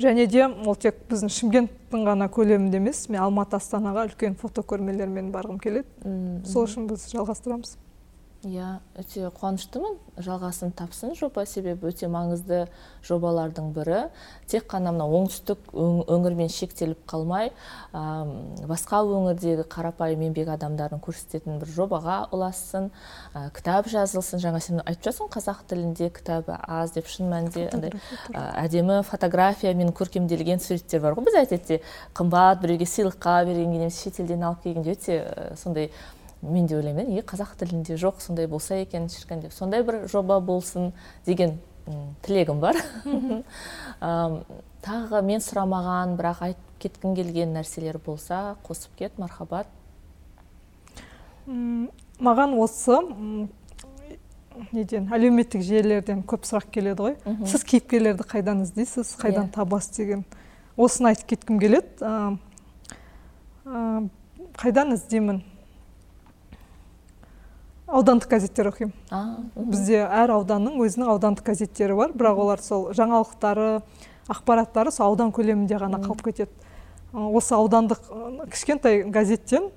S2: Және де ол тек біздің шымкенттің ғана көлемінде емес мен алматы астанаға үлкен фотокөрмелермен барғым келеді. Сол үшін біз жалғастырамыз.
S1: Иә өте қуаныштымын. Жалғасын тапсын жоба. Себебі өте маңызды жобалардың бірі. Тек қана мына оңтүстік өңірмен шектеліп қалмай ә, басқа өңірдегі қарапайым еңбек адамдарын көрсететін бір жобаға ұлассын. Ә, кітап жазылсын. Жаңа сен айтып жатсың қазақ тілінде кітабы аз деп. Шын мәнінде андай әдемі фотографиямен көркемделген суреттер бар ғой. Біз әдетте қымбат біреуге сыйлыққа бергенге немесе шетелден алып келгенде өте сондай мен де ойлаймын неге қазақ тілінде жоқ сондай болса екен шіркін деп. Сондай бір жоба болсын деген тілегім бар. Тағы мен сұрамаған бірақ айтып кеткім келген нәрселер болса қосып кет мархабат.
S2: Маған осы неден әлеуметтік желілерден көп сұрақ келеді ғой. Сіз кейіпкерлерді қайдан іздейсіз қайдан иә. табасыз деген осыны айтып кеткім келеді. Қайдан іздеймін? Аудандық газеттер оқимын. Бізде әр ауданның өзінің аудандық газеттері бар бірақ олар сол жаңалықтары ақпараттары сол аудан көлемінде ғана қалып кетеді. Осы аудандық кішкентай газеттен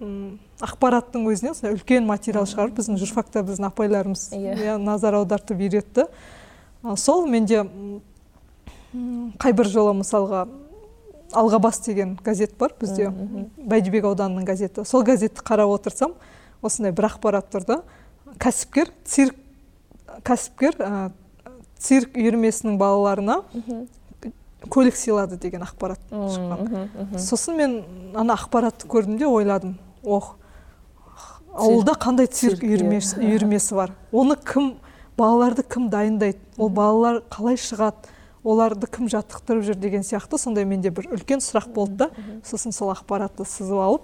S2: ақпараттың өзінен осындай үлкен материал шығарып біздің журфакта біздің апайларымыз иә. иә назар аудартып үйретті. Сол менде қай бір жолы мысалға алғабас деген газет бар бізде. Бәйдібек ауданының газеті. Сол газетті қарап отырсам осындай бір ақпарат тұр да. Кәсіпкер цирк кәсіпкер ә, цирк үйірмесінің балаларына көлік сыйлады деген ақпарат шыққан. сосын мен ана ақпаратты көрдім де ойладым. Ох ауылда қандай цирк иә. үйірмесі, үйірмесі бар? Оны кім балаларды кім дайындайды? Ол балалар қалай шығады? Оларды кім жаттықтырып жүр деген сияқты. Сондай менде бір үлкен сұрақ болды да. Сосын сол ақпаратты сызып алып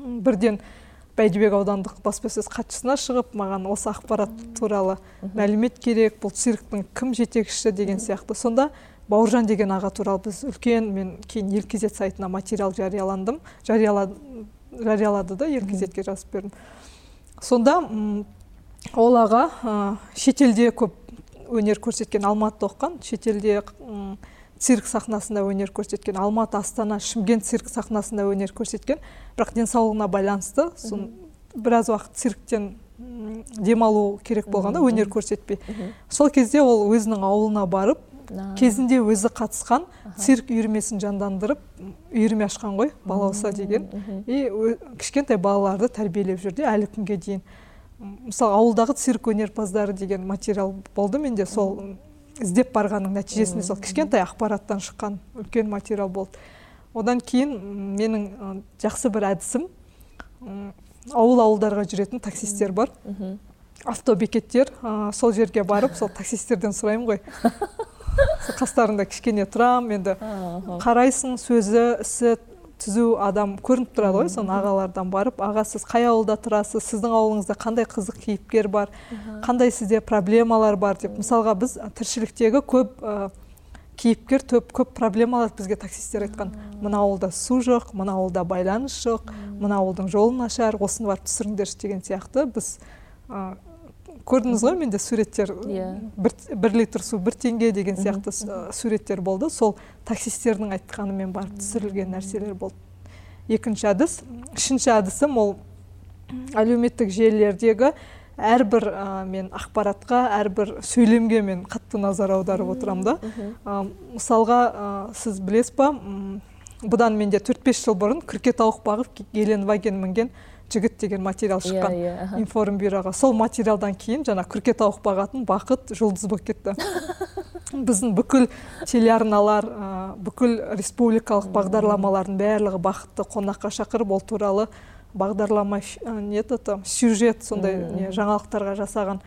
S2: бірден бәйдібек аудандық баспасөз хатшысына шығып маған осы ақпарат туралы мәлімет керек бұл цирктің кім жетекшісі деген сияқты. Сонда бауыржан деген аға туралы біз үлкен мен кейін ел сайтына материал жарияландым. Жариялады, жариялады да ел жазып бердім. Сонда ол аға ә, шетелде көп өнер көрсеткен алматыда оқыған шетелде цирк сахнасында өнер көрсеткен алматы астана шымкент цирк сахнасында өнер көрсеткен. Бірақ денсаулығына байланысты сон біраз уақыт цирктен демалу керек болғанда өнер көрсетпей. Сол кезде ол өзінің ауылына барып кезінде өзі қатысқан цирк үйірмесін жандандырып үйірме ашқан ғой балауса деген. И кішкентай балаларды тәрбиелеп жүр де әлі күнге дейін. Мысалы ауылдағы цирк өнерпаздары деген материал болды менде сол іздеп барғанның нәтижесінде сол кішкентай ақпараттан шыққан үлкен материал болды. Одан кейін менің жақсы бір әдісім ауыл ауылдарға жүретін таксисттер бар. Автобекеттер ә, сол жерге барып сол таксистерден сұраймын ғой. Қастарында кішкене тұрамын енді қарайсың сөзі ісі түзу адам көрініп тұрады ғой соны ағалардан барып аға сіз қай ауылда тұрасыз? Сіздің ауылыңызда қандай қызық кейіпкер бар? Қандай сізде проблемалар бар? деп. Мысалға біз тіршіліктегі көп ә, кейіпкер төп көп проблемалар бізге таксисттер айтқан. Мына ауылда су жоқ мына ауылда байланыс жоқ мына ауылдың жолы нашар осыны барып түсіріңдерші деген сияқты. Біз ә, көрдіңіз ғой менде суреттер иә. бір, бір литр су бір теңге деген сияқты суреттер болды. Сол таксистердің айтқанымен барып түсірілген нәрселер болды. Екінші әдіс үшінші әдісім ол әлеуметтік желілердегі әрбір ә, мен ақпаратқа әрбір сөйлемге мен қатты назар аударып отырамын да. Ә, мысалға ә, сіз білесіз ба бұдан менде төрт бес жыл бұрын күрке тауық бағып геленваген мінген жігіт деген материал иә, шыққан yeah, yeah, информбюроға сол материалдан кейін жаңа күрке тауық бағатын бақыт жұлдыз болып кетті. Біздің бүкіл телеарналар бүкіл республикалық бағдарламалардың барлығы бақытты қонаққа шақырып ол туралы бағдарлама не это сюжет сондай не жаңалықтарға жасаған.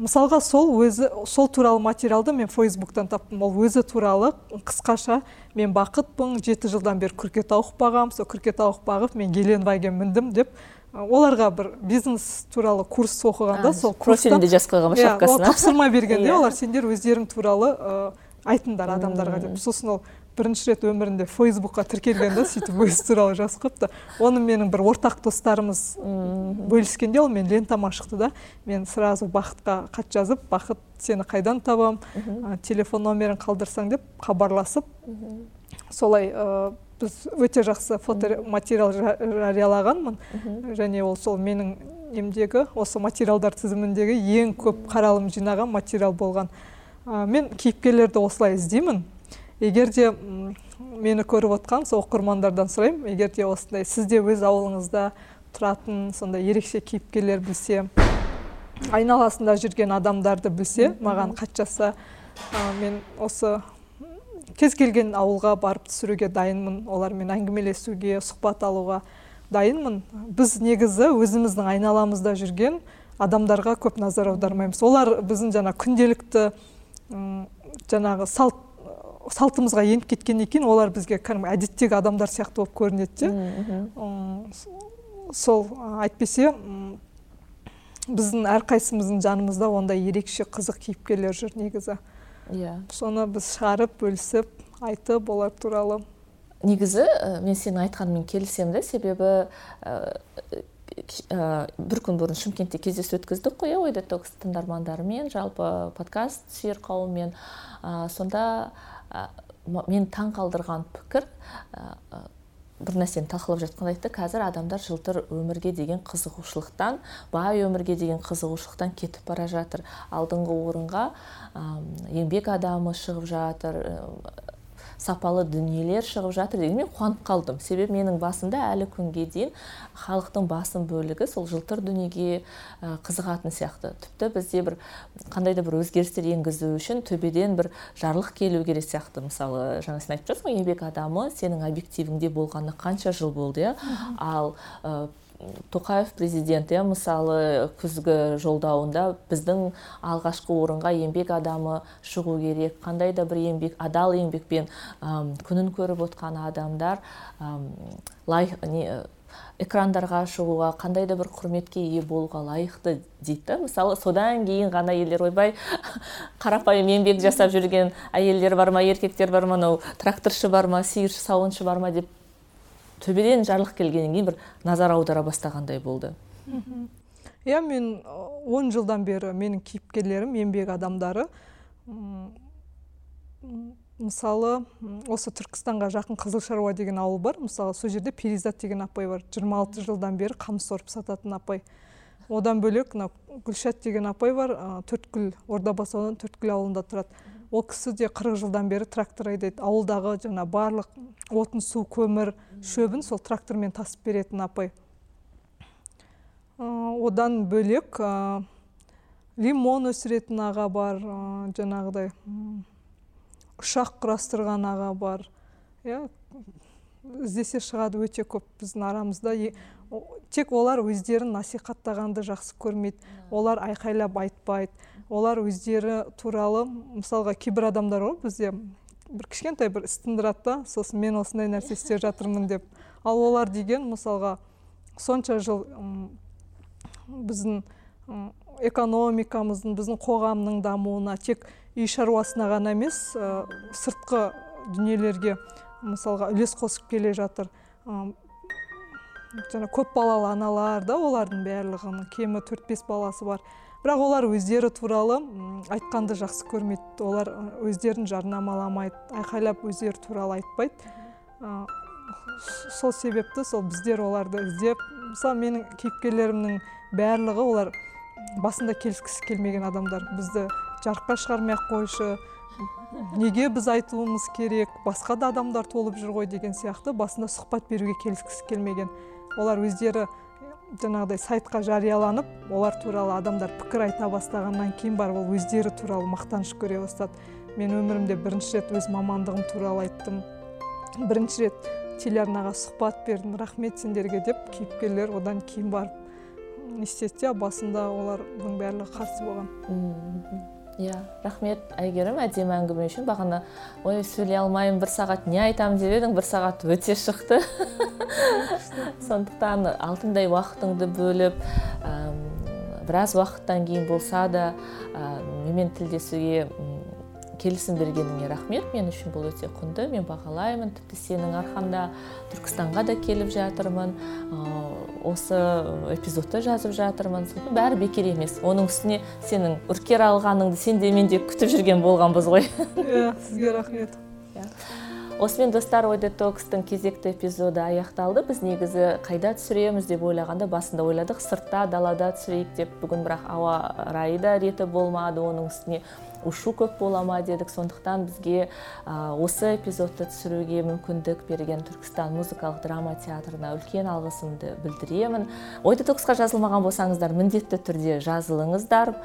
S2: Мысалға сол өзі сол туралы материалды мен фейсбуктан таптым. Ол өзі туралы қысқаша мен бақытпын жеті жылдан бері күрке тауық бағамын сол күрке тауық бағып мен геленваген міндім деп оларға бір бизнес туралы курс оқығанда сол
S1: профилінде жазып қойған ба иә, шапкасына?
S2: тапсырма бергенде иә. олар сендер өздерің туралы айтыңдар адамдарға деп. Сосын ол бірінші рет өмірінде фейсбукқа тіркелген да сөйтіп өзі туралы жазып қойыпты оны менің бір ортақ достарымыз бөліскенде ол мен лентама шықты да. Мен сразу бақытқа хат жазып бақыт сені қайдан табам телефон номерін қалдырсаң деп хабарласып. Солай ә, біз өте жақсы фотоматериал жариялағанмын. Және ол сол менің немдегі осы материалдар тізіміндегі ең көп қаралым жинаған материал болған. Ә, мен кейіпкерлерді осылай іздеймін. Егер де мені көріп отқан сол оқырмандардан сұраймын. Егер де осындай сізде өз ауылыңызда тұратын сондай ерекше кейіпкерлер білсе айналасында жүрген адамдарды білсе маған хат жазса мен осы кез келген ауылға барып түсіруге дайынмын олармен әңгімелесуге сұхбат алуға дайынмын. Біз негізі өзіміздің айналамызда жүрген адамдарға көп назар аудармаймыз. Олар біздің жаңа күнделікті жаңағы салт салтымызға еніп кеткеннен кейін олар бізге кәдімгі әдеттегі адамдар сияқты болып көрінеді де. Сол әйтпесе біздің әрқайсымыздың жанымызда ондай ерекше қызық кейіпкерлер жүр негізі. Иә. Соны біз шығарып бөлісіп айтып олар туралы.
S1: Негізі мен сенің айтқаныңмен келісемін да себебі бір күн бұрын шымкентте кездесу өткіздік қой ой детокс тыңдармандарымен жалпы подкаст сүйер қауыммен. Сонда мен таң қалдырған пікір бір нәрсені талқылап жатқанда айтты қазір адамдар жылтыр өмірге деген қызығушылықтан бай өмірге деген қызығушылықтан кетіп бара жатыр. Алдыңғы орынға еңбек адамы шығып жатыр сапалы дүниелер шығып жатыр деген мен қуанып қалдым. Себебі менің басымда әлі күнге дейін халықтың басым бөлігі сол жылтыр дүниеге қызығатын сияқты. Тіпті бізде бір қандай да бір өзгерістер енгізу үшін төбеден бір жарлық келу керек сияқты. Мысалы жаңа сен айтып жатрсың ғой еңбек адамы сенің объективіңде болғаны қанша жыл болды иә? Ал тоқаев президент иә мысалы күзгі жолдауында біздің алғашқы орынға еңбек адамы шығу керек. Қандай да бір еңбек адал еңбекпен әм, күнін көріп отқан адамдар әм, лай, не, экрандарға шығуға қандай да бір құрметке ие болуға лайықты дейді. Мысалы содан кейін ғана елдер ойбай қарапайым еңбек жасап жүрген әйелдер бар ма еркектер бар ма анау тракторшы бар ма сиыршы сауыншы бар ма деп төбеден жарлық келгеннен кейін бір назар аудара бастағандай болды.
S2: Иә мен он жылдан бері менің кейіпкерлерім еңбек адамдары мысалы осы түркістанға жақын қызылшаруа деген ауыл бар. Мысалы сол жерде перизат деген апай бар. 26 жылдан бері қамыс сорып сататын апай. Одан бөлек мына гүлшат деген апай бар. Төрткүл ордабасы ауданы төрткүл ауылында тұрады. Ол кісі де қырық жылдан бері трактор айдайды. Ауылдағы жаңа барлық отын су көмір шөбін сол трактормен тасып беретін апай. Одан бөлек лимон өсіретін аға бар жаңағыдай ұшақ құрастырған аға бар. Иә іздесе шығады өте көп біздің арамызда. Тек олар өздерін насихаттағанды жақсы көрмейді. Олар айқайлап айтпайды. Олар өздері туралы мысалға кейбір адамдар ғой бізде. Бір кішкентай бір іс тындырады да сосын мен осындай нәрсе істеп жатырмын деп. Ал олар деген мысалға сонша жыл біздің экономикамыздың біздің қоғамның дамуына тек үй шаруасына ғана емес сыртқы дүниелерге мысалға үлес қосып келе жатыр. Жаңа көп балалы аналар да олардың барлығының кемі төрт бес баласы бар. Бірақ олар өздері туралы айтқанды жақсы көрмейді. Олар өздерін жарнамаламайды айқайлап өздері туралы айтпайды. Сол себепті сол біздер оларды іздеп мысалы менің кейіпкерлерімнің барлығы олар басында келіскісі келмеген адамдар. Бізді жарыққа шығармай ақ қойшы. Неге біз айтуымыз керек? Басқа да адамдар толып жүр ғой деген сияқты. Басында сұхбат беруге келіскісі келмеген. Олар өздері жаңағыдай сайтқа жарияланып олар туралы адамдар пікір айта бастағаннан кейін барып ол өздері туралы мақтаныш көре бастады. Мен өмірімде бірінші рет өз мамандығым туралы айттым. Бірінші рет телеарнаға сұхбат бердім рахмет сендерге деп кейіпкерлер одан кейін барып істеді басында олардың барлығы қарсы болған.
S1: Иә рахмет. Әйгерім әдемі әңгіме үшін бағана ой сөйлей алмаймын бір сағат не айтамын деп едің бір сағат өте шықты. Сондықтан алтындай уақытыңды бөліп біраз уақыттан кейін болса да ә, менімен тілдесуге келісім бергеніңе рахмет. Мен үшін бұл өте құнды. Мен бағалаймын. Тіпті сенің арқанда түркістанға да келіп жатырмын. Осы эпизодты жазып жатырмын. Бәрі бекер емес. Оның үстіне сенің үркер алғаныңды сен де мен де күтіп жүрген болғанбыз ғой.
S2: Иә сізге рахмет.
S1: Иә. Осымен достар ой детокстың кезекті эпизоды аяқталды. Біз негізі қайда түсіреміз деп ойлағанда басында ойладық. Сыртта далада түсірейік деп. Бүгін бірақ ауа райы да реті болмады. Оның үстіне ушу көп бола ма дедік. Сондықтан бізге осы эпизодты түсіруге мүмкіндік берген түркістан музыкалық драма театрына үлкен алғысымды білдіремін. Ой детоксқа жазылмаған болсаңыздар міндетті түрде жазылыңыздар.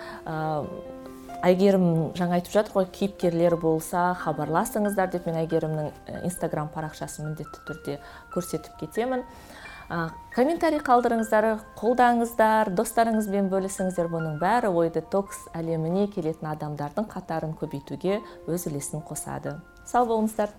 S1: Әйгерім жаңа айтып жатыр ғой кейіпкерлер болса хабарласыңыздар деп мен әйгерімнің инстаграм парақшасын міндетті түрде көрсетіп кетемін. Комментарий қалдырыңыздар қолдаңыздар достарыңызбен бөлісіңіздер. Бұның бәрі ой детокс әлеміне келетін адамдардың қатарын көбейтуге өз үлесін қосады. Сау болыңыздар.